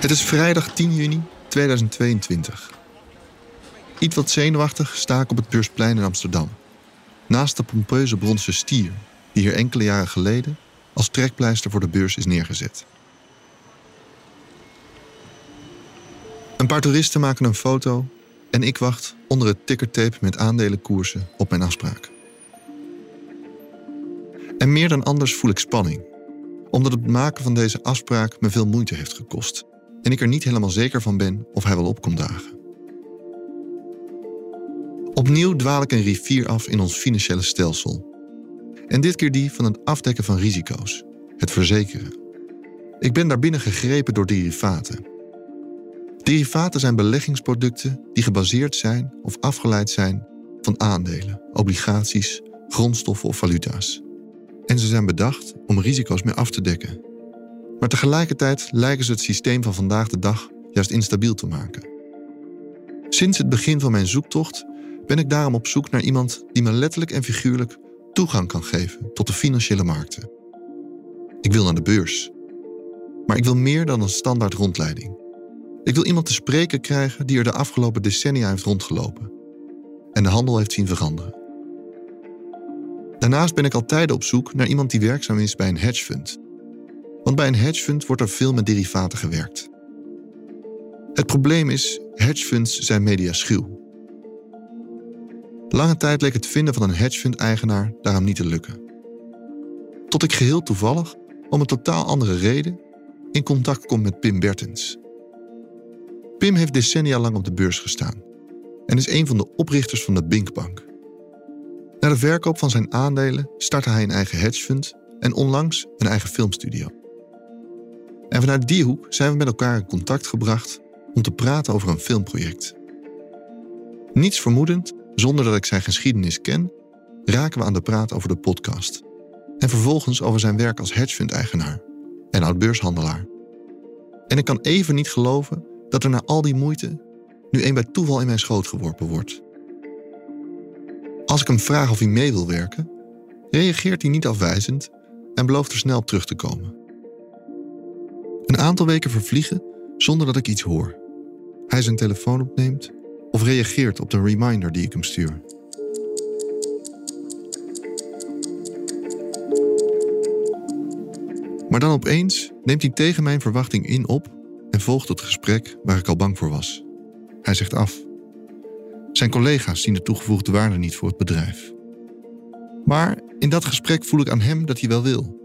Het is vrijdag 10 juni 2022. Iets wat zenuwachtig sta ik op het Beursplein in Amsterdam. Naast de pompeuze bronzen stier die hier enkele jaren geleden als trekpleister voor de beurs is neergezet. Een paar toeristen maken een foto en ik wacht onder het tickertape met aandelenkoersen op mijn afspraak. En meer dan anders voel ik spanning, omdat het maken van deze afspraak me veel moeite heeft gekost en ik er niet helemaal zeker van ben of hij wel op komt dagen. Opnieuw dwaal ik een rivier af in ons financiële stelsel. En dit keer die van het afdekken van risico's, het verzekeren. Ik ben daarbinnen gegrepen door derivaten. Derivaten zijn beleggingsproducten die gebaseerd zijn of afgeleid zijn van aandelen, obligaties, grondstoffen of valuta's. En ze zijn bedacht om risico's mee af te dekken. Maar tegelijkertijd lijken ze het systeem van vandaag de dag juist instabiel te maken. Sinds het begin van mijn zoektocht ben ik daarom op zoek naar iemand die me letterlijk en figuurlijk toegang kan geven tot de financiële markten. Ik wil naar de beurs. Maar ik wil meer dan een standaard rondleiding. Ik wil iemand te spreken krijgen die er de afgelopen decennia heeft rondgelopen en de handel heeft zien veranderen. Daarnaast ben ik altijd op zoek naar iemand die werkzaam is bij een hedgefund. Want bij een hedgefund wordt er veel met derivaten gewerkt. Het probleem is, hedgefunds zijn mediaschuw. Lange tijd leek het vinden van een hedgefund-eigenaar daarom niet te lukken. Tot ik geheel toevallig, om een totaal andere reden, in contact kom met Pim Bertens. Pim heeft decennia lang op de beurs gestaan en is een van de oprichters van de Binkbank. Na de verkoop van zijn aandelen startte hij een eigen hedgefund en onlangs een eigen filmstudio. En vanuit die hoek zijn we met elkaar in contact gebracht om te praten over een filmproject. Niets vermoedend, zonder dat ik zijn geschiedenis ken, raken we aan de praat over de podcast. En vervolgens over zijn werk als hedgefund-eigenaar en oud-beurshandelaar. En ik kan even niet geloven dat er na al die moeite nu een bij toeval in mijn schoot geworpen wordt. Als ik hem vraag of hij mee wil werken, reageert hij niet afwijzend en belooft er snel op terug te komen. Een aantal weken vervliegen zonder dat ik iets hoor. Hij zijn telefoon opneemt of reageert op de reminder die ik hem stuur. Maar dan opeens neemt hij tegen mijn verwachting in op en volgt het gesprek waar ik al bang voor was. Hij zegt af. Zijn collega's zien de toegevoegde waarde niet voor het bedrijf. Maar in dat gesprek voel ik aan hem dat hij wel wil.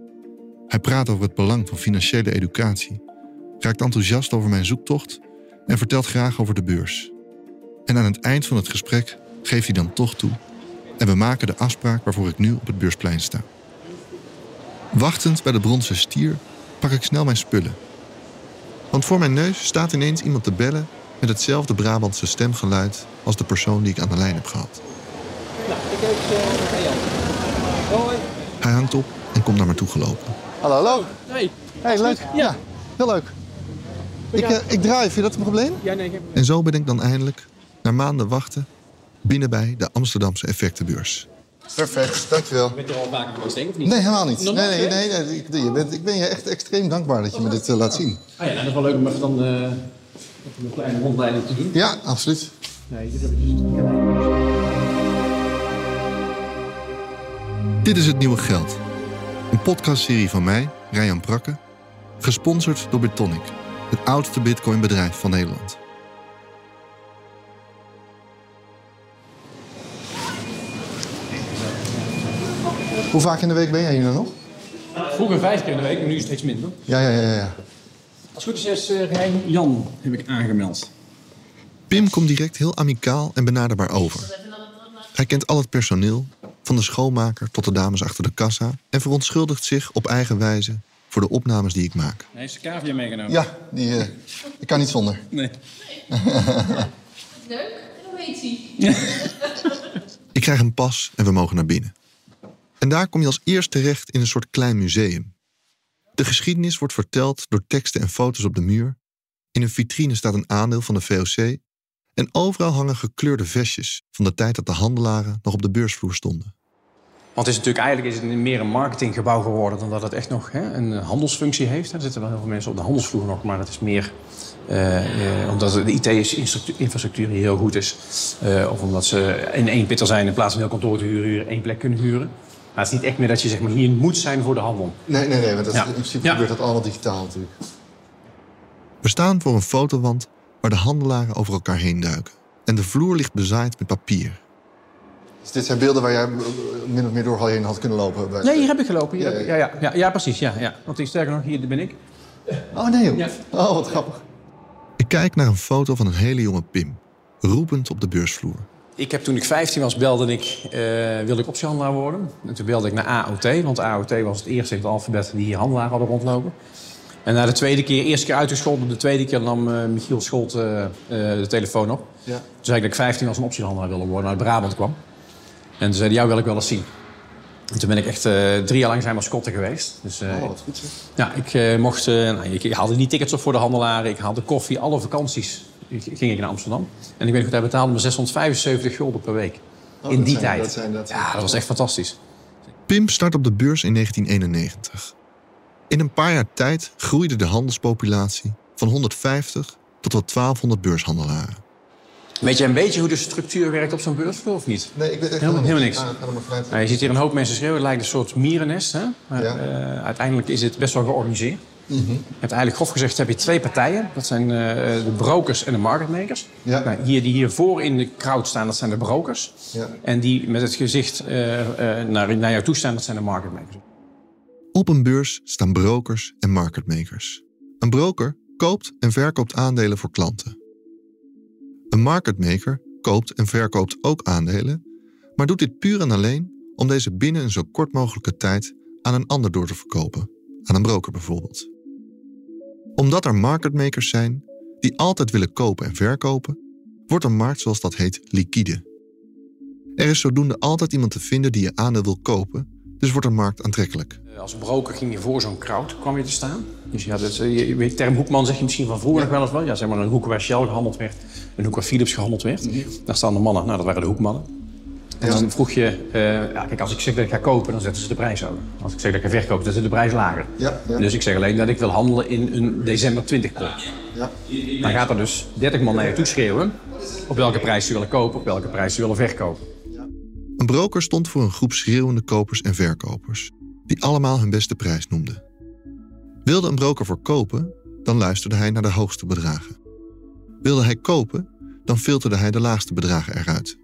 Hij praat over het belang van financiële educatie, raakt enthousiast over mijn zoektocht en vertelt graag over de beurs. En aan het eind van het gesprek geeft hij dan toch toe en we maken de afspraak waarvoor ik nu op het beursplein sta. Wachtend bij de bronzen stier pak ik snel mijn spullen. Want voor mijn neus staat ineens iemand te bellen met hetzelfde Brabantse stemgeluid als de persoon die ik aan de lijn heb gehad. Nou, ik heb uh, Jan. Hoi. Hij hangt op en komt naar me toe gelopen. Hallo, hallo. Hey. Hey, leuk. Ja, heel leuk. Ik, uh, ik draai, vind je dat een probleem? Ja, nee, ik heb... En zo ben ik dan eindelijk, na maanden wachten, binnen bij de Amsterdamse effectenbeurs. Perfect, dankjewel. Je bent er al vaker geweest, denk ik, of niet? Nee, helemaal niet. Nog Nee, nee, nee, nee, ik, je bent, ik ben je echt extreem dankbaar dat je me dit eh, laat zien. Ah ja, nou, dat is wel leuk om even dan eh, even een kleine rondleiding te doen. Ja, absoluut. Nee, dit heb ik dus... Dit is Het Nieuwe Geld. Een podcastserie van mij, Ryan Prakke, gesponsord door Bitonic, het oudste bitcoinbedrijf van Nederland. Hoe vaak in de week ben jij hier nou nog? Vroeger vijf keer in de week, maar nu is het steeds minder. Ja, ja, ja, ja. Als het goed is, is uh, Rijn Jan heb ik aangemeld. Pim komt direct heel amicaal en benaderbaar over. Hij kent al het personeel, van de schoonmaker tot de dames achter de kassa, en verontschuldigt zich op eigen wijze voor de opnames die ik maak. Hij heeft zijn cavia meegenomen. Ja, die, eh, ik kan niet zonder. Nee. Leuk. En hoe heet hij? Ik krijg een pas en we mogen naar binnen. En daar kom je als eerst terecht in een soort klein museum. De geschiedenis wordt verteld door teksten en foto's op de muur. In een vitrine staat een aandeel van de VOC. En overal hangen gekleurde vestjes van de tijd dat de handelaren nog op de beursvloer stonden. Want het is natuurlijk eigenlijk is het meer een marketinggebouw geworden dan dat het echt nog hè, een handelsfunctie heeft. Er zitten wel heel veel mensen op de handelsvloer nog, maar dat is meer eh, eh, omdat de IT-infrastructuur hier heel goed is. Eh, of omdat ze in één pitter zijn in plaats van heel kantoor te huren, één plek kunnen huren. Maar het is niet echt meer dat je zeg maar, hier moet zijn voor de handel. Nee, nee, nee, want dat, Ja. in principe Ja. gebeurt dat allemaal digitaal natuurlijk. We staan voor een fotowand waar de handelaren over elkaar heen duiken. En de vloer ligt bezaaid met papier. Dus dit zijn beelden waar jij eh, min of meer doorheen had kunnen lopen? Bij- Nee, hier heb ik gelopen. Hier Ja, heb ja. ja, ja, ja, precies. Ja, ja. Want ik sterker nog, hier ben ik. Oh nee joh. Ja. Oh, wat grappig. Ik kijk naar een foto van een hele jonge Pim, roepend op de beursvloer. Ik heb toen ik 15 was, belde ik, eh, wilde ik optiehandelaar worden. En toen belde ik naar AOT, want AOT was het eerste in het alfabet die hier handelaar hadden rondlopen. En na de tweede keer, eerste keer uitgescholden, de tweede keer nam eh, Michiel Scholt eh, eh, de telefoon op. Ja. Toen zei ik dat ik 15 was en optiehandelaar wilde worden, uit Brabant kwam. En toen zei hij, jou wil ik wel eens zien. En toen ben ik echt eh, drie jaar lang zijn mascotte geweest. Dus, eh, Oh, wat goed zeg. ja, ik eh, mocht... eh, nou, ik, ik haalde niet tickets op voor de handelaren. Ik haalde koffie, alle vakanties ging ik naar Amsterdam. En ik weet nog, hij betaalde me 675 gulden per week. Oh, in die zijn- tijd. dat zijn- dat zijn- ja, dat was echt fantastisch. Pim start op de beurs in 1991. In een paar jaar tijd groeide de handelspopulatie van 150 tot wel 1200 beurshandelaren. Weet je een beetje hoe de structuur werkt op zo'n beursvloer of niet? Nee, ik weet echt Helemaal- helemaal niks. Ah. Nou, je ziet hier een hoop mensen schreeuwen. Het lijkt een soort mierennest. Hè? Maar, Ja. eh, uiteindelijk is het best wel georganiseerd. Mhm. Je hebt eigenlijk grof gezegd heb je twee partijen. Dat zijn eh, de brokers en de marketmakers. Ja. Nou, hier, die hier voor in de crowd staan, dat zijn de brokers. Ja. En die met het gezicht eh, eh, naar, naar jou toe staan, dat zijn de marketmakers. Op een beurs staan brokers en marketmakers. Een broker koopt en verkoopt aandelen voor klanten. Een marketmaker koopt en verkoopt ook aandelen, maar doet dit puur en alleen om deze binnen een zo kort mogelijke tijd aan een ander door te verkopen, aan een broker bijvoorbeeld. Omdat er marketmakers zijn die altijd willen kopen en verkopen, wordt een markt zoals dat heet liquide. Er is zodoende altijd iemand te vinden die je aandeel wil kopen, dus wordt een markt aantrekkelijk. Eh, Als broker ging je voor zo'n crowd kwam je te staan. Dus je had het, eh, je, term Hoekman zeg je misschien van vroeger nog wel eens wel. Ja, zeg maar een hoek waar Shell gehandeld werd, een hoek waar Philips gehandeld werd. Daar staan de mannen, nou dat waren de hoekmannen. En Ja. dan vroeg je, eh, ja, kijk als ik zeg dat ik ga kopen, dan zetten ze de prijs hoger. Als ik zeg dat ik ga verkopen, dan zetten ze de prijs lager. Ja, ja. Dus ik zeg alleen dat ik wil handelen in een december 20 pot. Ja. Dan gaat er dus 30 man naar je toe schreeuwen op welke prijs ze willen kopen, op welke prijs ze willen verkopen. Een broker stond voor een groep schreeuwende kopers en verkopers, die allemaal hun beste prijs noemden. Wilde een broker verkopen, dan luisterde hij naar de hoogste bedragen. Wilde hij kopen, dan filterde hij de laagste bedragen eruit.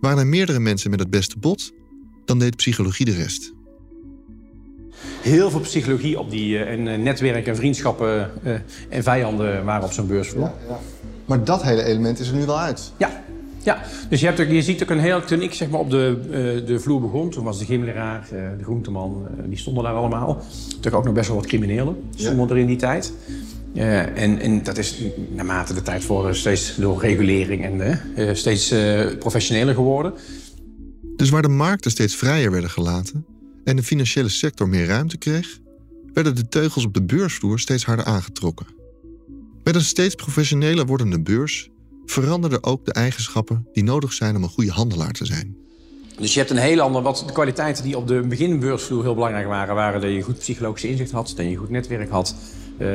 Waren er meerdere mensen met het beste bod, dan deed psychologie de rest. Heel veel psychologie op die eh, en eh, netwerken, vriendschappen eh, en vijanden waren op zo'n beursvloer. Ja, ja. Maar dat hele element is er nu wel uit. Ja, ja. dus je, hebt ook, je ziet ook een heel... Toen ik zeg maar, op de, eh, de vloer begon, toen was de gimleraar, eh, de groenteman, eh, die stonden daar allemaal. Toen ook nog best wel wat criminelen stonden er in die tijd. Eh, en, en dat is naarmate de tijd voor steeds door regulering en steeds eh, professioneler geworden. Dus waar de markten steeds vrijer werden gelaten en de financiële sector meer ruimte kreeg, werden de teugels op de beursvloer steeds harder aangetrokken. Met een steeds professioneler wordende beurs veranderden ook de eigenschappen die nodig zijn om een goede handelaar te zijn. Dus je hebt een hele andere... Wat de kwaliteiten die op de beginbeursvloer heel belangrijk waren... waren dat je goed psychologisch inzicht had, dat je goed netwerk had... eh,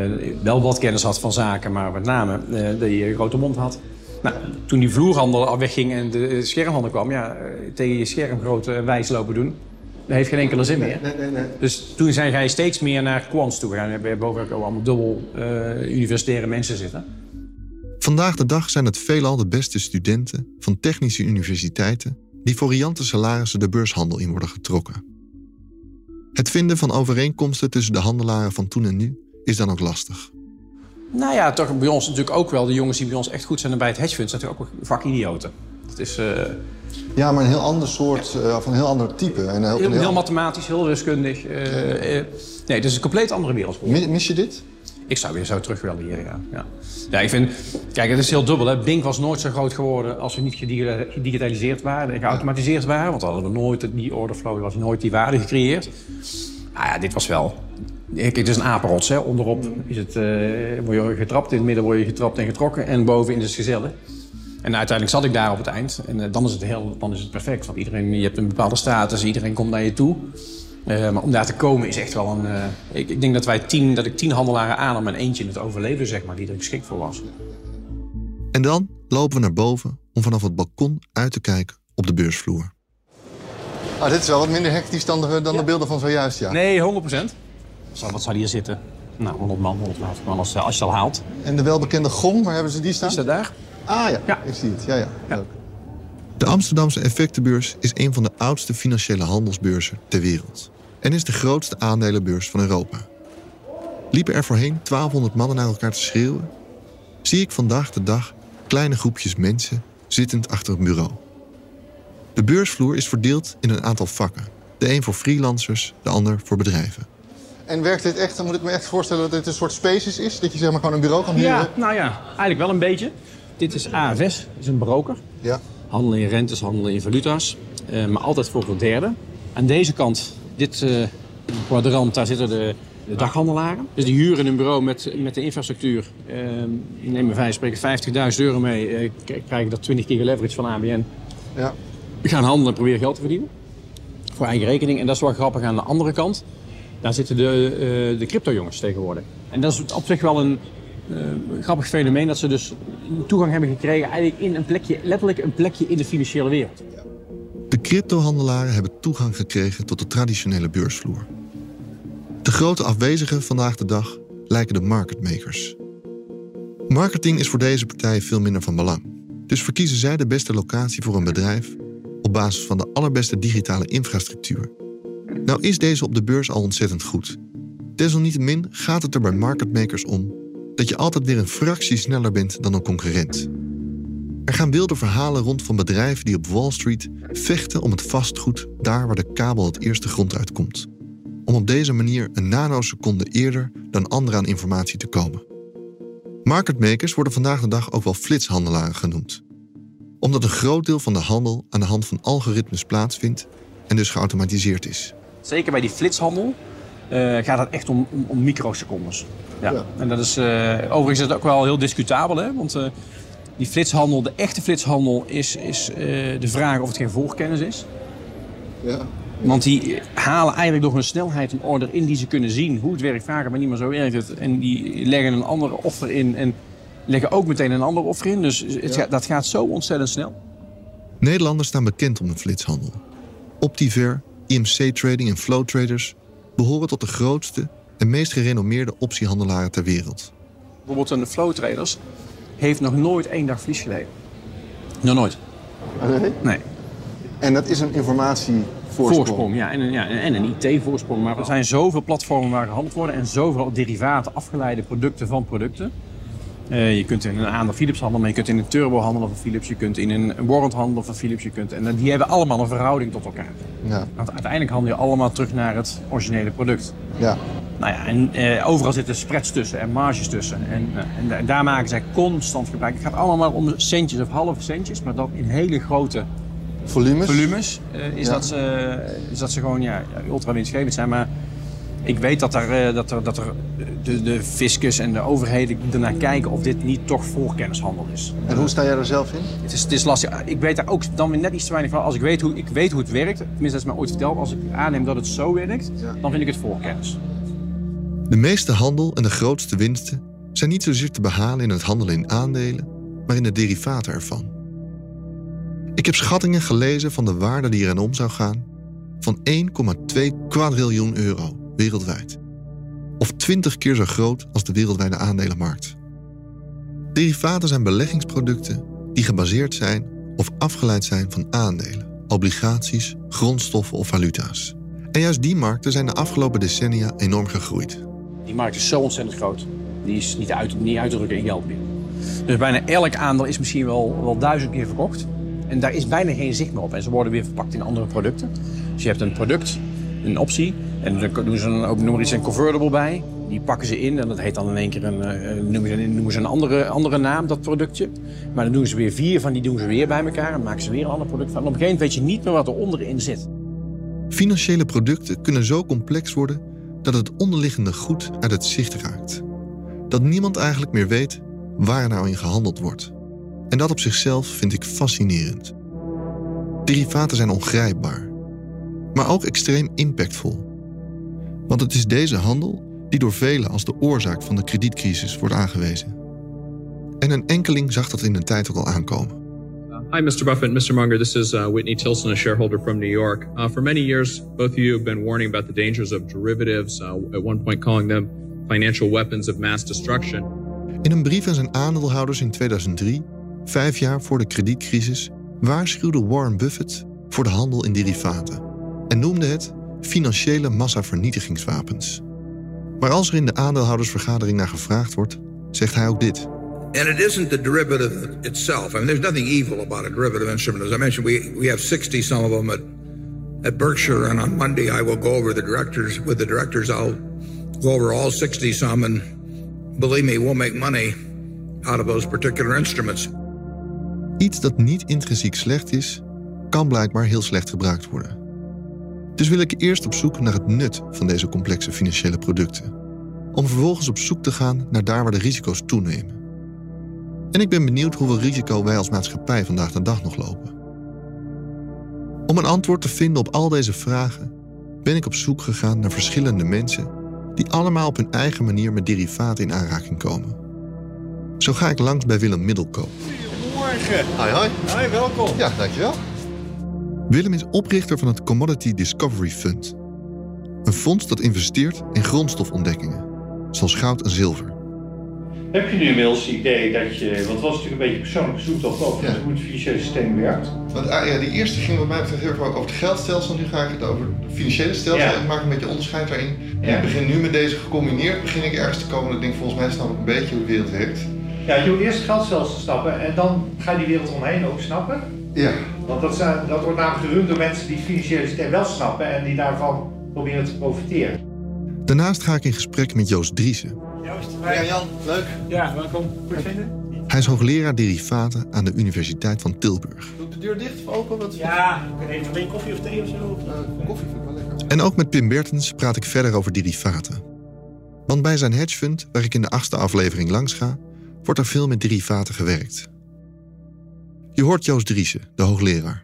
wel wat kennis had van zaken, maar met name eh, dat je een grote mond had. Nou, toen die vloerhandel al wegging en de schermhandel kwam... Ja, eh, tegen je scherm groot en wijs lopen doen... Dat heeft geen enkele zin meer. Nee, nee, nee. Dus toen zijn jij steeds meer naar quants toe gegaan. We hebben boven ook allemaal dubbel eh, universitaire mensen zitten. Vandaag de dag zijn het veelal de beste studenten van technische universiteiten die voor riante salarissen de beurshandel in worden getrokken. Het vinden van overeenkomsten tussen de handelaren van toen en nu is dan ook lastig. Nou ja, toch bij ons natuurlijk ook wel. De jongens die bij ons echt goed zijn bij het hedgefonds zijn natuurlijk ook vakidioten. Het is eh, Ja, maar een heel ander soort, eh, of een heel ander type. En een heel, heel, een heel heel- mathematisch, heel wiskundig. eh, eh, nee, het is een compleet andere wereld. Mi- Mis je dit? Ik zou weer zo terug willen hier, ja. ja. Ja, ik vind... Kijk, het is heel dubbel, hè. Bing was nooit zo groot geworden als we niet gedigi- gedigitaliseerd waren en geautomatiseerd waren. Want dan hadden we nooit die orderflow, was nooit die waarde gecreëerd. Nou ja, dit was wel... Kijk, het is een apenrots, hè. Onderop is het, eh, word je getrapt, in het midden word je getrapt en getrokken. En bovenin is het gezellig. En uiteindelijk zat ik daar op het eind. En eh, dan, is het heel, dan is het perfect. Want iedereen, je hebt een bepaalde status, iedereen komt naar je toe. Eh, maar om daar te komen is echt wel een... eh, ik, ik denk dat, wij tien, dat ik tien handelaren aan en eentje in het overleven, zeg maar, die er geschikt voor was. En dan lopen we naar boven om vanaf het balkon uit te kijken op de beursvloer. Ah, dit is wel wat minder hectisch dan de, dan de beelden van zojuist, ja. Nee, 100 procent. Wat zou hier zitten? Nou, 100 man, 150 man als, als je het al haalt. En de welbekende gong, waar hebben ze die staan? Is dat daar? Ah ja, Ja. ik zie het. Ja, ja. Ja. Leuk. De Amsterdamse effectenbeurs is een van de oudste financiële handelsbeurzen ter wereld. En is de grootste aandelenbeurs van Europa. Liepen er voorheen 1200 mannen naar elkaar te schreeuwen? Zie ik vandaag de dag kleine groepjes mensen zittend achter een bureau. De beursvloer is verdeeld in een aantal vakken. De een voor freelancers, de ander voor bedrijven. En werkt dit echt, dan moet ik me echt voorstellen dat dit een soort spaces is? Dat je zeg maar gewoon een bureau kan huren? Ja, nou ja, eigenlijk wel een beetje. Dit is AFS, is een broker. Ja. Handelen in rentes, handelen in valuta's. eh, maar altijd voor een derde. Aan deze kant, dit eh, kwadrant, daar zitten de, de daghandelaren. Dus die huren een bureau met, met de infrastructuur. Uh, nemen wij spreken 50.000 euro mee. eh, krijgen dat 20 keer leverage van ABN. ja. We gaan handelen en proberen geld te verdienen. Voor eigen rekening. En dat is wel grappig aan de andere kant. Daar zitten de, eh, de crypto-jongens tegenwoordig. En dat is op zich wel een eh, grappig fenomeen. Dat ze dus toegang hebben gekregen eigenlijk in een plekje, letterlijk een plekje in de financiële wereld. De cryptohandelaren hebben toegang gekregen tot de traditionele beursvloer. De grote afwezigen vandaag de dag lijken de marketmakers. Marketing is voor deze partijen veel minder van belang. Dus verkiezen zij de beste locatie voor een bedrijf op basis van de allerbeste digitale infrastructuur. Nou is deze op de beurs al ontzettend goed. Desalniettemin gaat het er bij marketmakers om dat je altijd weer een fractie sneller bent dan een concurrent. Er gaan wilde verhalen rond van bedrijven die op Wall Street vechten om het vastgoed daar waar de kabel het eerste grond uitkomt. Om op deze manier een nanoseconde eerder dan anderen aan informatie te komen. Marketmakers worden vandaag de dag ook wel flitshandelaren genoemd. Omdat een groot deel van de handel aan de hand van algoritmes plaatsvindt en dus geautomatiseerd is. Zeker bij die flitshandel eh, gaat het echt om, om, om microsecondes. Ja. Ja. En dat is, eh, overigens is dat ook wel heel discutabel. Hè? Want eh, die flitshandel, de echte flitshandel, is, is eh, de vraag of het geen voorkennis is. ja. Want die halen eigenlijk door hun snelheid een order in die ze kunnen zien hoe het werkt. Vragen maar niet meer zo werkt het. En die leggen een andere offer in en leggen ook meteen een andere offer in. Dus het Ja. gaat, dat gaat zo ontzettend snel. Nederlanders staan bekend om de flitshandel. Optiver, IMC Trading en Flow Traders behoren tot de grootste en meest gerenommeerde optiehandelaren ter wereld. Bijvoorbeeld een flow traders heeft nog nooit één dag verlies geleden. Nog nooit. Nee. Nee. En dat is een informatievoorsprong. Voorsprong, ja. En, een- ja, en een IT-voorsprong. Maar er zijn zoveel platformen waar gehandeld worden en zoveel derivaten, afgeleide producten van producten. Eh, je kunt in een aandeel Philips handelen, maar je kunt in een turbo handelen van Philips. Je kunt in een warrant handelen van Philips. Je kunt, en die hebben allemaal een verhouding tot elkaar. Ja. Want uiteindelijk handel je allemaal terug naar het originele product. ja. Nou ja, en eh, overal zitten spreads tussen en marges tussen. En, eh, en da- daar maken zij constant gebruik. Het gaat allemaal maar om centjes of halve centjes, maar dan in hele grote Volumes. volumes eh, is, Ja. dat ze, is dat ze gewoon ja, ultra winstgevend zijn. Maar ik weet dat er, eh, dat er, dat er de, de fiscus en de overheden ernaar kijken of dit niet toch voorkennishandel is. En hoe sta jij er zelf in? Het is, het is lastig. Ik weet daar ook dan weer net iets te weinig van. Als ik weet hoe, ik weet hoe het werkt, tenminste dat is mij ooit verteld, als ik aanneem dat het zo werkt, Ja. dan vind ik het voorkennis. De meeste handel en de grootste winsten zijn niet zozeer te behalen in het handelen in aandelen, maar in de derivaten ervan. Ik heb schattingen gelezen van de waarde die erin om zou gaan van 1,2 kwadriljoen euro wereldwijd. Of 20 keer zo groot als de wereldwijde aandelenmarkt. Derivaten zijn beleggingsproducten die gebaseerd zijn of afgeleid zijn van aandelen, obligaties, grondstoffen of valuta's. En juist die markten zijn de afgelopen decennia enorm gegroeid. Die markt is zo ontzettend groot. Die is niet uit, niet uit te drukken in geld meer. Dus bijna elk aandeel is misschien wel, wel duizend keer verkocht. En daar is bijna geen zicht meer op. En ze worden weer verpakt in andere producten. Dus je hebt een product, een optie. En dan doen ze een, ook nog iets een convertible bij. Die pakken ze in en dat heet dan in één keer een, eh, noemen ze, noemen ze een andere, andere naam, dat productje. Maar dan doen ze weer vier van die doen ze weer bij elkaar. En maken ze weer een ander product van. En op een gegeven moment weet je niet meer wat er onderin zit. Financiële producten kunnen zo complex worden dat het onderliggende goed uit het zicht raakt. Dat niemand eigenlijk meer weet waar nou in gehandeld wordt. En dat op zichzelf vind ik fascinerend. Derivaten zijn ongrijpbaar, maar ook extreem impactvol. Want het is deze handel die door velen als de oorzaak van de kredietcrisis wordt aangewezen. En een enkeling zag dat in een tijd ook al aankomen. Hi, Mr. Buffett, Mr. Munger. This is uh, Whitney Tilson, a shareholder from New York. Uh, for many years, both of you have been warning about the dangers of derivatives, uh, at one point calling them financial weapons of mass destruction. In een brief aan zijn aandeelhouders in 2003, vijf jaar voor de kredietcrisis, waarschuwde Warren Buffett voor de handel in derivaten en noemde het financiële massavernietigingswapens. Maar als er in de aandeelhoudersvergadering naar gevraagd wordt, zegt hij ook dit. And it isn't the derivative itself. I mean, there's nothing evil about a derivative instrument. As I mentioned, we, we have 60 some of them at, at Berkshire, and on Monday I will go over the directors. With the directors, I'll go over all 60 some, and believe me, we'll make money out of those particular instruments. Iets dat niet intrinsiek slecht is, kan blijkbaar heel slecht gebruikt worden. Dus wil ik eerst op zoek naar het nut van deze complexe financiële producten. Om vervolgens op zoek te gaan naar daar waar de risico's toenemen. En ik ben benieuwd hoeveel risico wij als maatschappij vandaag de dag nog lopen. Om een antwoord te vinden op al deze vragen ben ik op zoek gegaan naar verschillende mensen die allemaal op hun eigen manier met derivaten in aanraking komen. Zo ga ik langs bij Willem Middelkoop. Goedemorgen. Hoi, hoi. Hoi, welkom. Ja, dankjewel. Willem is oprichter van het Commodity Discovery Fund. Een fonds dat investeert in grondstofontdekkingen, zoals goud en zilver. Heb je nu inmiddels het idee dat je, want het was natuurlijk een beetje persoonlijke zoektocht over Ja. hoe het financiële systeem werkt. Want ah, ja, die eerste ging wat mij betreft heel erg over het geldstelsel. Nu ga ik het over het financiële stelsel. Ja. Ik maak een beetje onderscheid daarin. En Ja. ik begin nu met deze gecombineerd. Begin ik ergens te komen dat ik denk, volgens mij snap ik een beetje hoe de wereld werkt. Ja, je moet eerst het geldstelsel snappen en dan ga je die wereld omheen ook snappen. Ja. Want dat, zijn, dat wordt namelijk gerund door mensen die het financiële systeem wel snappen en die daarvan proberen te profiteren. Daarnaast ga ik in gesprek met Joost Driessen. Ja, Jan, leuk. Ja, welkom. Goed vinden? Hij is hoogleraar derivaten aan de Universiteit van Tilburg. Doe ik de deur dicht of open? Wat Ja, even alleen koffie of thee of zo. Eh, koffie vind ik wel lekker. En ook met Pim Bertens praat ik verder over derivaten. Want bij zijn hedgefund, waar ik in de achtste aflevering langs ga, wordt er veel met derivaten gewerkt. Je hoort Joost Driessen, de hoogleraar.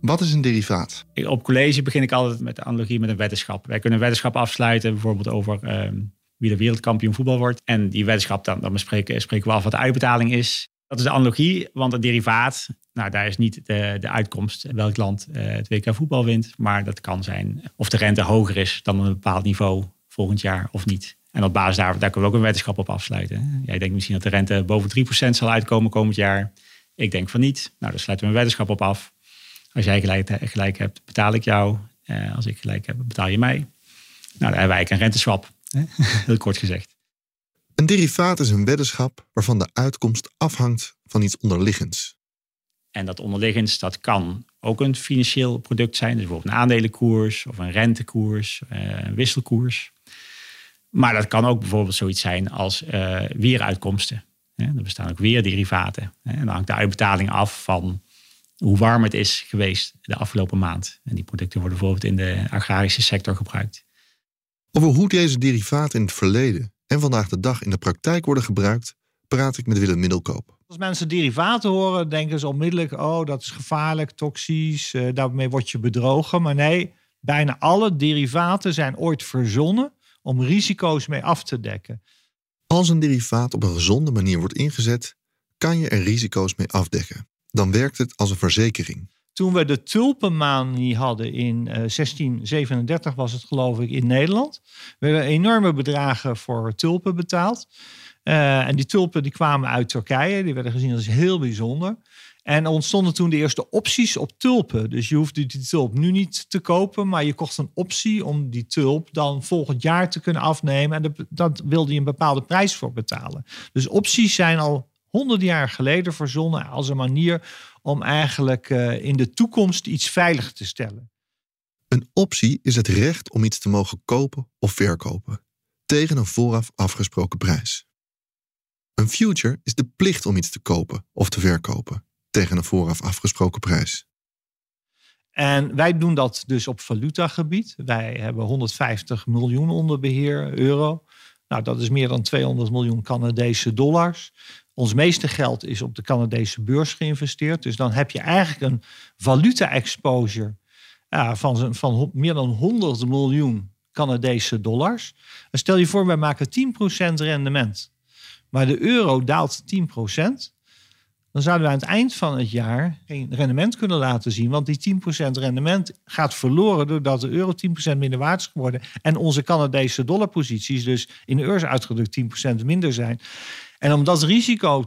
Wat is een derivaat? Op college begin ik altijd met de analogie met een weddenschap. Wij kunnen een weddenschap afsluiten, bijvoorbeeld over ehm, wie de wereldkampioen voetbal wordt. En die weddenschap, dan, dan bespreken, spreken we af wat de uitbetaling is. Dat is de analogie, want een derivaat, nou daar is niet de, de uitkomst welk land eh, het WK voetbal wint. Maar dat kan zijn of de rente hoger is dan een bepaald niveau volgend jaar of niet. En op basis daar, daar kunnen we ook een weddenschap op afsluiten. Jij denkt misschien dat de rente boven 3% zal uitkomen komend jaar. Ik denk van niet. Nou, dan sluiten we een weddenschap op af. Als jij gelijk, hebt, betaal ik jou. Eh, als ik gelijk heb, betaal je mij. Nou, dan hebben wij een renteswap. Heel kort gezegd. Een derivaat is een weddenschap waarvan de uitkomst afhangt van iets onderliggends. En dat onderliggends, dat kan ook een financieel product zijn. Dus bijvoorbeeld een aandelenkoers of een rentekoers, eh, een wisselkoers. Maar dat kan ook bijvoorbeeld zoiets zijn als eh, weeruitkomsten. Er bestaan ook weerderivaten. En dan hangt de uitbetaling af van hoe warm het is geweest de afgelopen maand. En die producten worden bijvoorbeeld in de agrarische sector gebruikt. Over hoe deze derivaten in het verleden en vandaag de dag in de praktijk worden gebruikt, praat ik met Willem Middelkoop. Als mensen derivaten horen, denken ze onmiddellijk: oh, dat is gevaarlijk, toxisch, eh, daarmee word je bedrogen. Maar nee, bijna alle derivaten zijn ooit verzonnen om risico's mee af te dekken. Als een derivaat op een gezonde manier wordt ingezet, kan je er risico's mee afdekken. Dan werkt het als een verzekering. Toen we de tulpenmanie hadden in eh, 1637, was het geloof ik, in Nederland, werden enorme bedragen voor tulpen betaald. Eh, en die tulpen die kwamen uit Turkije, die werden gezien als heel bijzonder. En ontstonden toen de eerste opties op tulpen. Dus je hoefde die tulp nu niet te kopen, maar je kocht een optie om die tulp dan volgend jaar te kunnen afnemen. En dat wilde je een bepaalde prijs voor betalen. Dus opties zijn al honderden jaar geleden verzonnen als een manier om eigenlijk uh, in de toekomst iets veilig te stellen. Een optie is het recht om iets te mogen kopen of verkopen tegen een vooraf afgesproken prijs. Een future is de plicht om iets te kopen of te verkopen tegen een vooraf afgesproken prijs. En wij doen dat dus op valutagebied. Wij hebben 150 miljoen onder beheer euro. Nou, dat is meer dan 200 miljoen Canadese dollars. Ons meeste geld is op de Canadese beurs geïnvesteerd. Dus dan heb je eigenlijk een valuta-exposure ja, van, van meer dan 100 miljoen Canadese dollars. Stel je voor, wij maken 10% rendement. Maar de euro daalt 10% dan zouden we aan het eind van het jaar geen rendement kunnen laten zien. Want die 10% rendement gaat verloren doordat de euro 10% minder waard is geworden. En onze Canadese dollarposities dus in euro's uitgedrukt 10% minder zijn. En om dat risico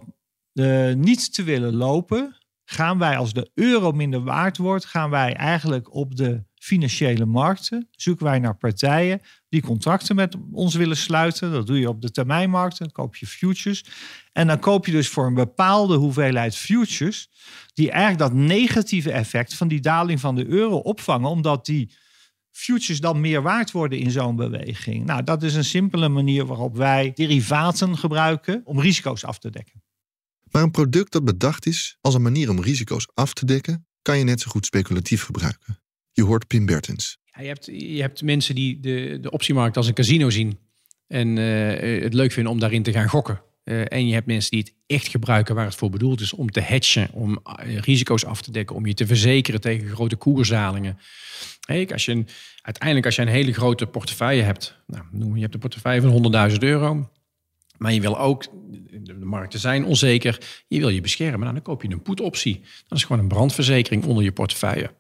uh, niet te willen lopen, gaan wij als de euro minder waard wordt, gaan wij eigenlijk op de financiële markten, zoeken wij naar partijen die contracten met ons willen sluiten. Dat doe je op de termijnmarkten, dan koop je futures. En dan koop je dus voor een bepaalde hoeveelheid futures, die eigenlijk dat negatieve effect van die daling van de euro opvangen, omdat die futures dan meer waard worden in zo'n beweging. Nou, dat is een simpele manier waarop wij derivaten gebruiken om risico's af te dekken. Maar een product dat bedacht is als een manier om risico's af te dekken, kan je net zo goed speculatief gebruiken. Je hoort Pim Bertens. Ja, je, hebt, je hebt mensen die de, de optiemarkt als een casino zien en uh, het leuk vinden om daarin te gaan gokken. Uh, en je hebt mensen die het echt gebruiken waar het voor bedoeld is om te hedgen, om uh, risico's af te dekken, om je te verzekeren tegen grote koersdalingen. Als je een, uiteindelijk als je een hele grote portefeuille hebt, nou, noem, je hebt een portefeuille van 100.000 euro, maar je wil ook, de markten zijn onzeker, je wil je beschermen. Nou, dan koop je een put-optie. Dat is gewoon een brandverzekering onder je portefeuille.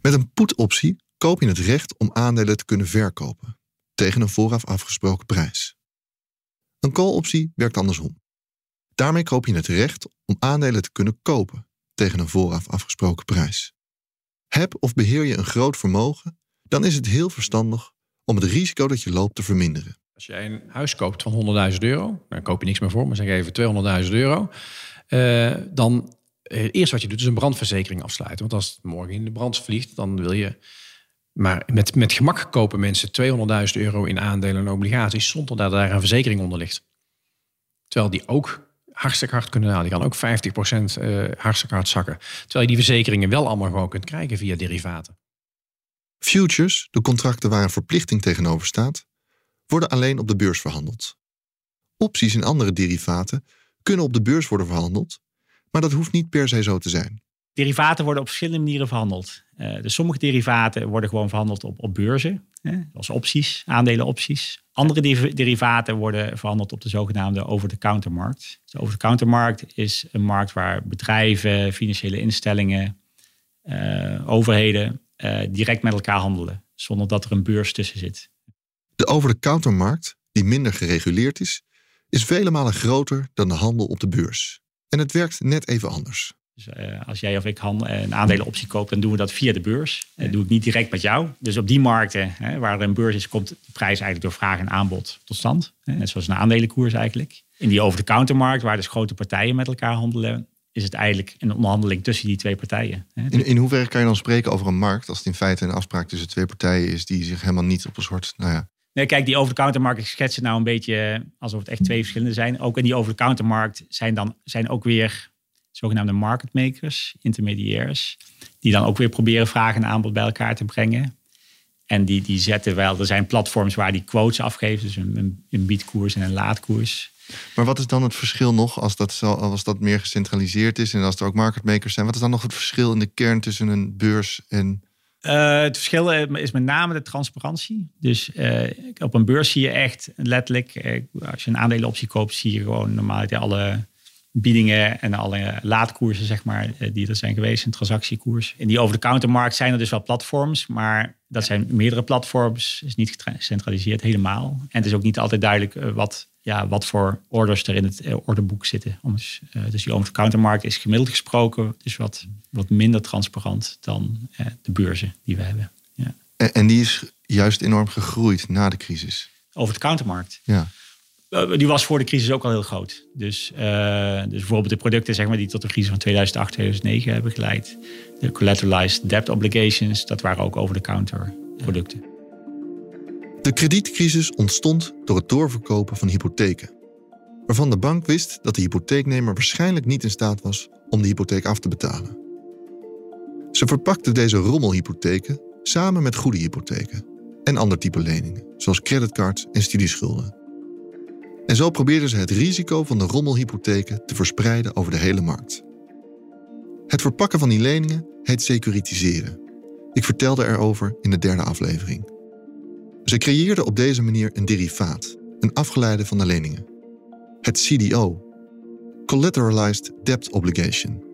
Met een put-optie koop je het recht om aandelen te kunnen verkopen tegen een vooraf afgesproken prijs. Een call-optie werkt andersom. Daarmee koop je het recht om aandelen te kunnen kopen tegen een vooraf afgesproken prijs. Heb of beheer je een groot vermogen, dan is het heel verstandig om het risico dat je loopt te verminderen. Als jij een huis koopt van 100.000 euro, dan koop je niks meer voor, maar zeg even 200.000 euro, uh, dan uh, eerst wat je doet is een brandverzekering afsluiten. Want als het morgen in de brand vliegt, dan wil je. Maar met, met gemak kopen mensen 200.000 euro in aandelen en obligaties zonder dat daar een verzekering onder ligt. Terwijl die ook hartstikke hard kunnen halen. Die kan ook 50% uh, hartstikke hard zakken. Terwijl je die verzekeringen wel allemaal gewoon kunt krijgen via derivaten. Futures, de contracten waar een verplichting tegenover staat, worden alleen op de beurs verhandeld. Opties en andere derivaten kunnen op de beurs worden verhandeld, maar dat hoeft niet per se zo te zijn. Derivaten worden op verschillende manieren verhandeld. Uh, dus sommige derivaten worden gewoon verhandeld op, op beurzen, hè, zoals opties, aandelenopties. Andere derivaten worden verhandeld op de zogenaamde over-the-counter-markt. De over-the-counter-markt is een markt waar bedrijven, financiële instellingen, uh, overheden uh, direct met elkaar handelen, zonder dat er een beurs tussen zit. De over-the-counter-markt, die minder gereguleerd is, is vele malen groter dan de handel op de beurs. En het werkt net even anders. Dus, uh, als jij of ik een aandelenoptie koopt, dan doen we dat via de beurs. Dat doe ik niet direct met jou. Dus op die markten hè, waar er een beurs is, komt de prijs eigenlijk door vraag en aanbod tot stand. Net zoals een aandelenkoers eigenlijk. In die over-de-countermarkt, waar dus grote partijen met elkaar handelen, is het eigenlijk een onderhandeling tussen die twee partijen. In, in hoeverre kan je dan spreken over een markt als het in feite een afspraak tussen twee partijen is die zich helemaal niet op een soort, nou ja, Nee, kijk, die over-the-countermarkt schetsen nou een beetje alsof het echt twee verschillende zijn. Ook in die over-the-countermarkt zijn dan zijn ook weer zogenaamde market makers, intermediairs, die dan ook weer proberen vraag en aanbod bij elkaar te brengen. En die, die zetten wel, er zijn platforms waar die quotes afgeven, dus een, een biedkoers en een laadkoers. Maar wat is dan het verschil nog als dat, als dat meer gecentraliseerd is en als er ook market makers zijn? Wat is dan nog het verschil in de kern tussen een beurs en uh, het verschil is met name de transparantie. Dus uh, op een beurs zie je echt letterlijk, uh, als je een aandelenoptie koopt, zie je gewoon normaal alle biedingen en alle laadkoersen, zeg maar, die er zijn geweest, een transactiekoers. In die over-the-countermarkt zijn er dus wel platforms, maar dat zijn meerdere platforms, is niet gecentraliseerd helemaal. En het is ook niet altijd duidelijk wat ja, wat voor orders er in het eh, orderboek zitten. Dus, die over-countermarkt is gemiddeld gesproken dus wat, wat minder transparant dan de beurzen die we hebben. Ja. En, en, die is juist enorm gegroeid na de crisis. Over de countermarkt? Ja. Eh, Die was voor de crisis ook al heel groot. Dus, eh, dus bijvoorbeeld de producten zeg maar, die tot de crisis van 2008, 2009 hebben geleid. De collateralized debt obligations, dat waren ook over-the-counter producten. De kredietcrisis ontstond door het doorverkopen van hypotheken. Waarvan de bank wist dat de hypotheeknemer waarschijnlijk niet in staat was om de hypotheek af te betalen. Ze verpakte deze rommelhypotheken samen met goede hypotheken en ander type leningen, zoals creditcards en studieschulden. En zo probeerden ze het risico van de rommelhypotheken te verspreiden over de hele markt. Het verpakken van die leningen heet securitiseren. Ik vertelde erover in de derde aflevering. Ze creëerden op deze manier een derivaat, een afgeleide van de leningen. Het CDO, Collateralized Debt Obligation.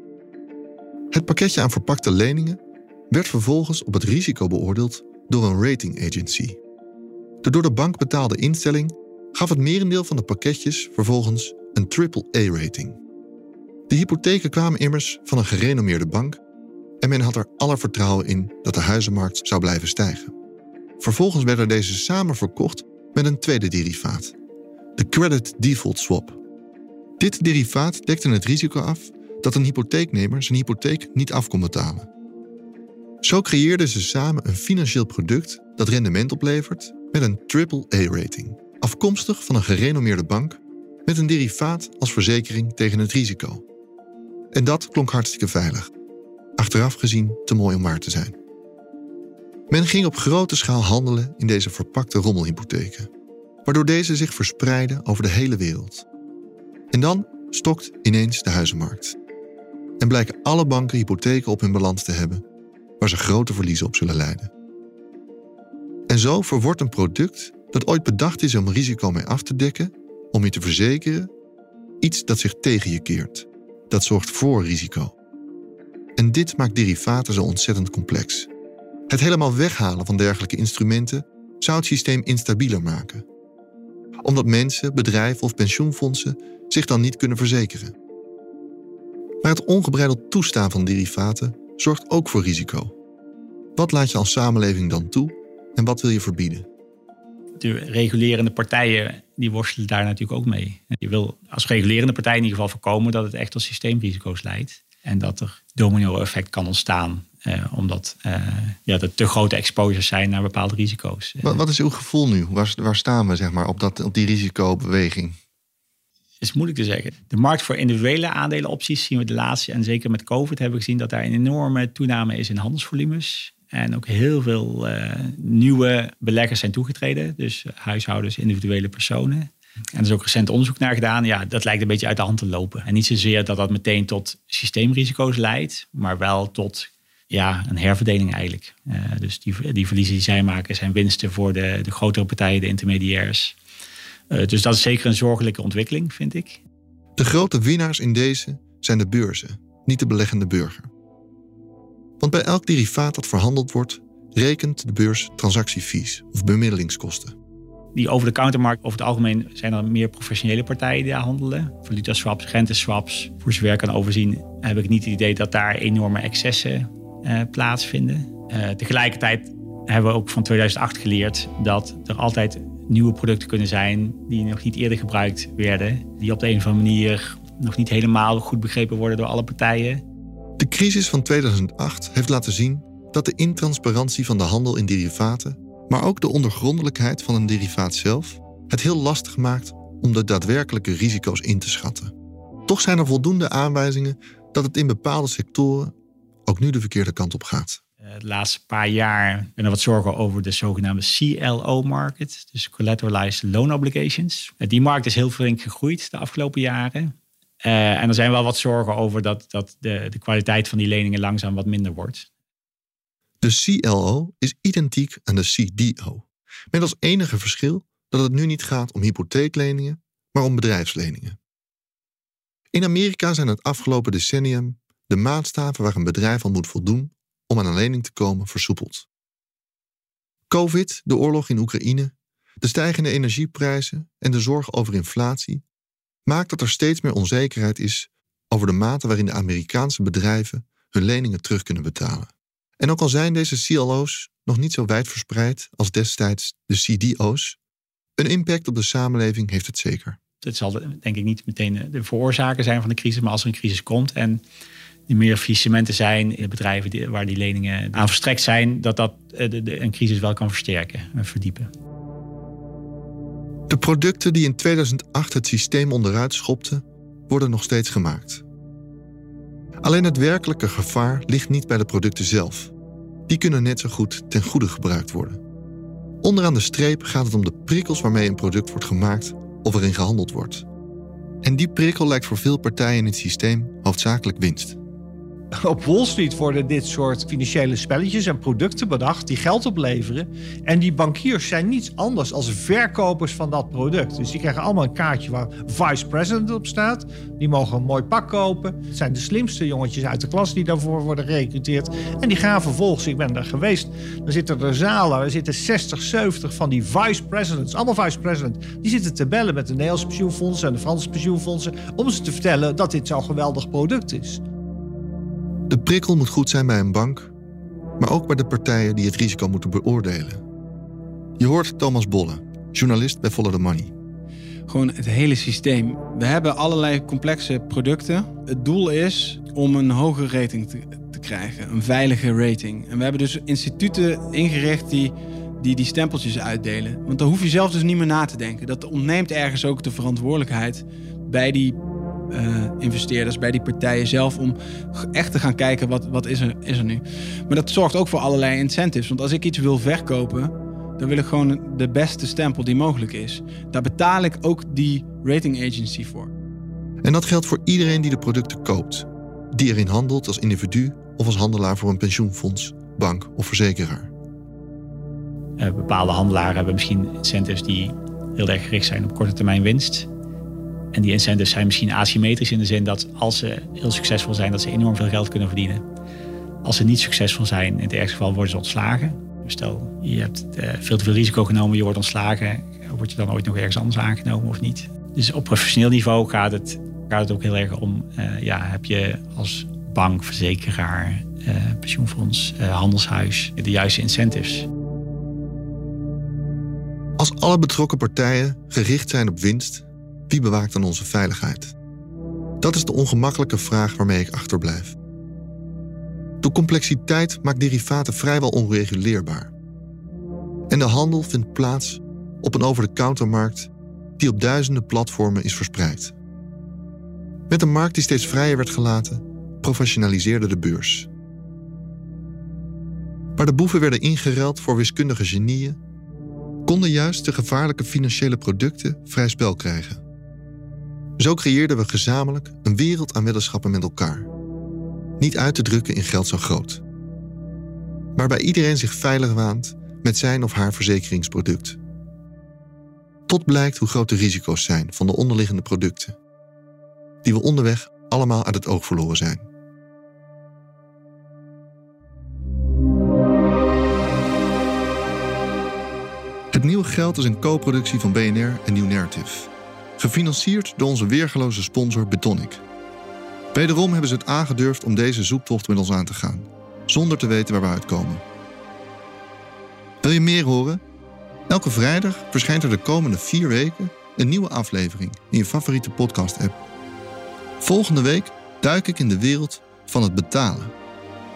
Het pakketje aan verpakte leningen werd vervolgens op het risico beoordeeld door een rating agency. De door de bank betaalde instelling gaf het merendeel van de pakketjes vervolgens een AAA-rating. De hypotheken kwamen immers van een gerenommeerde bank en men had er alle vertrouwen in dat de huizenmarkt zou blijven stijgen. Vervolgens werden deze samen verkocht met een tweede derivaat, de Credit Default Swap. Dit derivaat dekte het risico af dat een hypotheeknemer zijn hypotheek niet af kon betalen. Zo creëerden ze samen een financieel product dat rendement oplevert met een AAA-rating, afkomstig van een gerenommeerde bank met een derivaat als verzekering tegen het risico. En dat klonk hartstikke veilig, achteraf gezien te mooi om waar te zijn. Men ging op grote schaal handelen in deze verpakte rommelhypotheken, waardoor deze zich verspreidden over de hele wereld. En dan stokt ineens de huizenmarkt. En blijken alle banken hypotheken op hun balans te hebben, waar ze grote verliezen op zullen leiden. En zo verwordt een product dat ooit bedacht is om risico mee af te dekken, om je te verzekeren, iets dat zich tegen je keert. Dat zorgt voor risico. En dit maakt derivaten zo ontzettend complex. Het helemaal weghalen van dergelijke instrumenten zou het systeem instabieler maken. Omdat mensen, bedrijven of pensioenfondsen zich dan niet kunnen verzekeren. Maar het ongebreideld toestaan van derivaten zorgt ook voor risico. Wat laat je als samenleving dan toe en wat wil je verbieden? De regulerende partijen die worstelen daar natuurlijk ook mee. Je wil als regulerende partij in ieder geval voorkomen dat het echt tot systeemrisico's leidt. En dat er domino-effect kan ontstaan. Eh, omdat eh, ja, er te grote exposures zijn naar bepaalde risico's. Wat, wat is uw gevoel nu? Waar, waar staan we zeg maar, op, dat, op die risicobeweging? is moeilijk te zeggen. De markt voor individuele aandelenopties zien we de laatste, en zeker met COVID hebben we gezien dat daar een enorme toename is in handelsvolumes. En ook heel veel uh, nieuwe beleggers zijn toegetreden. Dus huishoudens, individuele personen. En er is ook recent onderzoek naar gedaan. Ja, dat lijkt een beetje uit de hand te lopen. En niet zozeer dat dat meteen tot systeemrisico's leidt, maar wel tot ja, een herverdeling eigenlijk. Uh, dus die, die verliezen die zij maken zijn winsten voor de, de grotere partijen, de intermediairs. Uh, dus dat is zeker een zorgelijke ontwikkeling, vind ik. De grote winnaars in deze zijn de beurzen, niet de beleggende burger. Want bij elk derivaat dat verhandeld wordt, rekent de beurs transactiefees of bemiddelingskosten. Die over de countermarkt, over het algemeen zijn er meer professionele partijen die daar handelen. Valuta swaps, renteswaps. Voor zover ik kan overzien heb ik niet het idee dat daar enorme excessen uh, plaatsvinden. Uh, tegelijkertijd hebben we ook van 2008 geleerd dat er altijd nieuwe producten kunnen zijn die nog niet eerder gebruikt werden. Die op de een of andere manier nog niet helemaal goed begrepen worden door alle partijen. De crisis van 2008 heeft laten zien dat de intransparantie van de handel in derivaten, maar ook de ondergrondelijkheid van een derivaat zelf, het heel lastig maakt om de daadwerkelijke risico's in te schatten. Toch zijn er voldoende aanwijzingen dat het in bepaalde sectoren ook nu de verkeerde kant op gaat. De laatste paar jaar ben er wat zorgen over de zogenaamde CLO-market, dus Collateralized Loan Obligations. Die markt is heel flink gegroeid de afgelopen jaren. Uh, en er zijn wel wat zorgen over dat, dat de, de kwaliteit van die leningen langzaam wat minder wordt. De CLO is identiek aan de CDO, met als enige verschil dat het nu niet gaat om hypotheekleningen, maar om bedrijfsleningen. In Amerika zijn het afgelopen decennium de maatstaven waar een bedrijf aan moet voldoen om aan een lening te komen versoepeld. Covid, de oorlog in Oekraïne, de stijgende energieprijzen en de zorg over inflatie maakt dat er steeds meer onzekerheid is over de mate waarin de Amerikaanse bedrijven hun leningen terug kunnen betalen. En ook al zijn deze CLO's nog niet zo wijd verspreid als destijds de CDO's, Een impact op de samenleving heeft het zeker. Het zal denk ik niet meteen de veroorzaker zijn van de crisis, maar als er een crisis komt en er meer faillissementen zijn in de bedrijven waar die leningen aan verstrekt zijn, dat dat eh, een crisis wel kan versterken en verdiepen. De producten die in 2008 het systeem onderuit schopten, worden nog steeds gemaakt. Alleen het werkelijke gevaar ligt niet bij de producten zelf. Die kunnen net zo goed ten goede gebruikt worden. Onderaan de streep gaat het om de prikkels waarmee een product wordt gemaakt of erin gehandeld wordt. En die prikkel lijkt voor veel partijen in het systeem hoofdzakelijk winst. Op Wall Street worden dit soort financiële spelletjes en producten bedacht die geld opleveren. En die bankiers zijn niets anders als verkopers van dat product. Dus die krijgen allemaal een kaartje waar vice president op staat. Die mogen een mooi pak kopen. Het zijn de slimste jongetjes uit de klas die daarvoor worden gerecruiteerd. En die gaan vervolgens, ik ben daar geweest, dan zitten er zalen, er zitten 60, 70 van die vice presidents, allemaal vice president. Die zitten te bellen met de Nederlandse pensioenfondsen en de Franse pensioenfondsen om ze te vertellen dat dit zo'n geweldig product is. De prikkel moet goed zijn bij een bank, maar ook bij de partijen die het risico moeten beoordelen. Je hoort Thomas Bolle, journalist bij Follow the Money. Gewoon het hele systeem. We hebben allerlei complexe producten. Het doel is om een hoge rating te, te krijgen, een veilige rating. En we hebben dus instituten ingericht die die die stempeltjes uitdelen. Want dan hoef je zelf dus niet meer na te denken. Dat ontneemt ergens ook de verantwoordelijkheid bij die investeerders, bij die partijen zelf om echt te gaan kijken wat, wat is, er, is er nu. Maar dat zorgt ook voor allerlei incentives. Want als ik iets wil verkopen, dan wil ik gewoon de beste stempel die mogelijk is. Daar betaal ik ook die rating agency voor. En dat geldt voor iedereen die de producten koopt. Die erin handelt als individu of als handelaar voor een pensioenfonds, bank of verzekeraar. Uh, bepaalde handelaren hebben misschien incentives die heel erg gericht zijn op korte termijn winst. En die incentives zijn misschien asymmetrisch in de zin dat als ze heel succesvol zijn, dat ze enorm veel geld kunnen verdienen. Als ze niet succesvol zijn, in het ergste geval worden ze ontslagen. Stel, je hebt eh, veel te veel risico genomen, je wordt ontslagen. Word je dan ooit nog ergens anders aangenomen of niet? Dus op professioneel niveau gaat het, gaat het ook heel erg om, uh, ja, heb je als bank, verzekeraar, uh, pensioenfonds, handelshuis de juiste incentives? Als alle betrokken partijen gericht zijn op winst, wie bewaakt dan onze veiligheid? Dat is de ongemakkelijke vraag waarmee ik achterblijf. De complexiteit maakt derivaten vrijwel onreguleerbaar. En de handel vindt plaats op een over-de-countermarkt die op duizenden platformen is verspreid. Met een markt die steeds vrijer werd gelaten, professionaliseerde de beurs. Waar de boeven werden ingeruild voor wiskundige genieën, konden juist de gevaarlijke financiële producten vrij spel krijgen. Zo creëerden we gezamenlijk een wereld aan weddenschappen met elkaar. Niet uit te drukken in geld zo groot. Waarbij iedereen zich veilig waant met zijn of haar verzekeringsproduct. Tot blijkt hoe groot de risico's zijn van de onderliggende producten. Die we onderweg allemaal uit het oog verloren zijn. Het nieuwe geld is een co-productie van BNR en New Narrative. Gefinancierd door onze weergeloze sponsor Betonic. Wederom hebben ze het aangedurfd om deze zoektocht met ons aan te gaan, zonder te weten waar we uitkomen. Wil je meer horen? Elke vrijdag verschijnt er de komende vier weken een nieuwe aflevering in je favoriete podcast-app. Volgende week duik ik in de wereld van het betalen.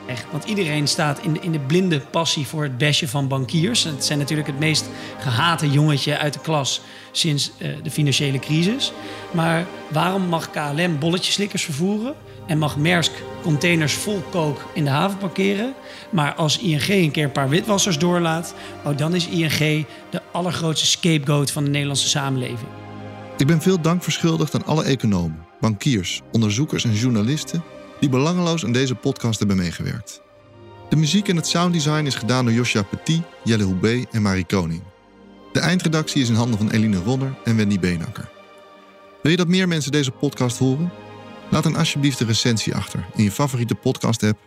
Echt, want iedereen staat in de, in de blinde passie voor het besje van bankiers. Het zijn natuurlijk het meest gehate jongetje uit de klas sinds uh, de financiële crisis. Maar waarom mag KLM bolletjeslikkers vervoeren en mag Maersk containers vol kook in de haven parkeren? Maar als ING een keer een paar witwassers doorlaat, oh, dan is ING de allergrootste scapegoat van de Nederlandse samenleving. Ik ben veel dank verschuldigd aan alle economen, bankiers, onderzoekers en journalisten die belangeloos aan deze podcast hebben meegewerkt. De muziek en het sounddesign is gedaan door Josja Petit, Jelle Houbé en Marie Koning. De eindredactie is in handen van Eline Ronner en Wendy Beenakker. Wil je dat meer mensen deze podcast horen? Laat dan alsjeblieft een recensie achter in je favoriete podcast-app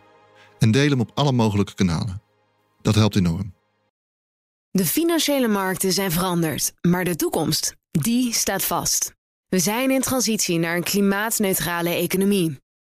en deel hem op alle mogelijke kanalen. Dat helpt enorm. De financiële markten zijn veranderd, maar de toekomst, die staat vast. We zijn in transitie naar een klimaatneutrale economie.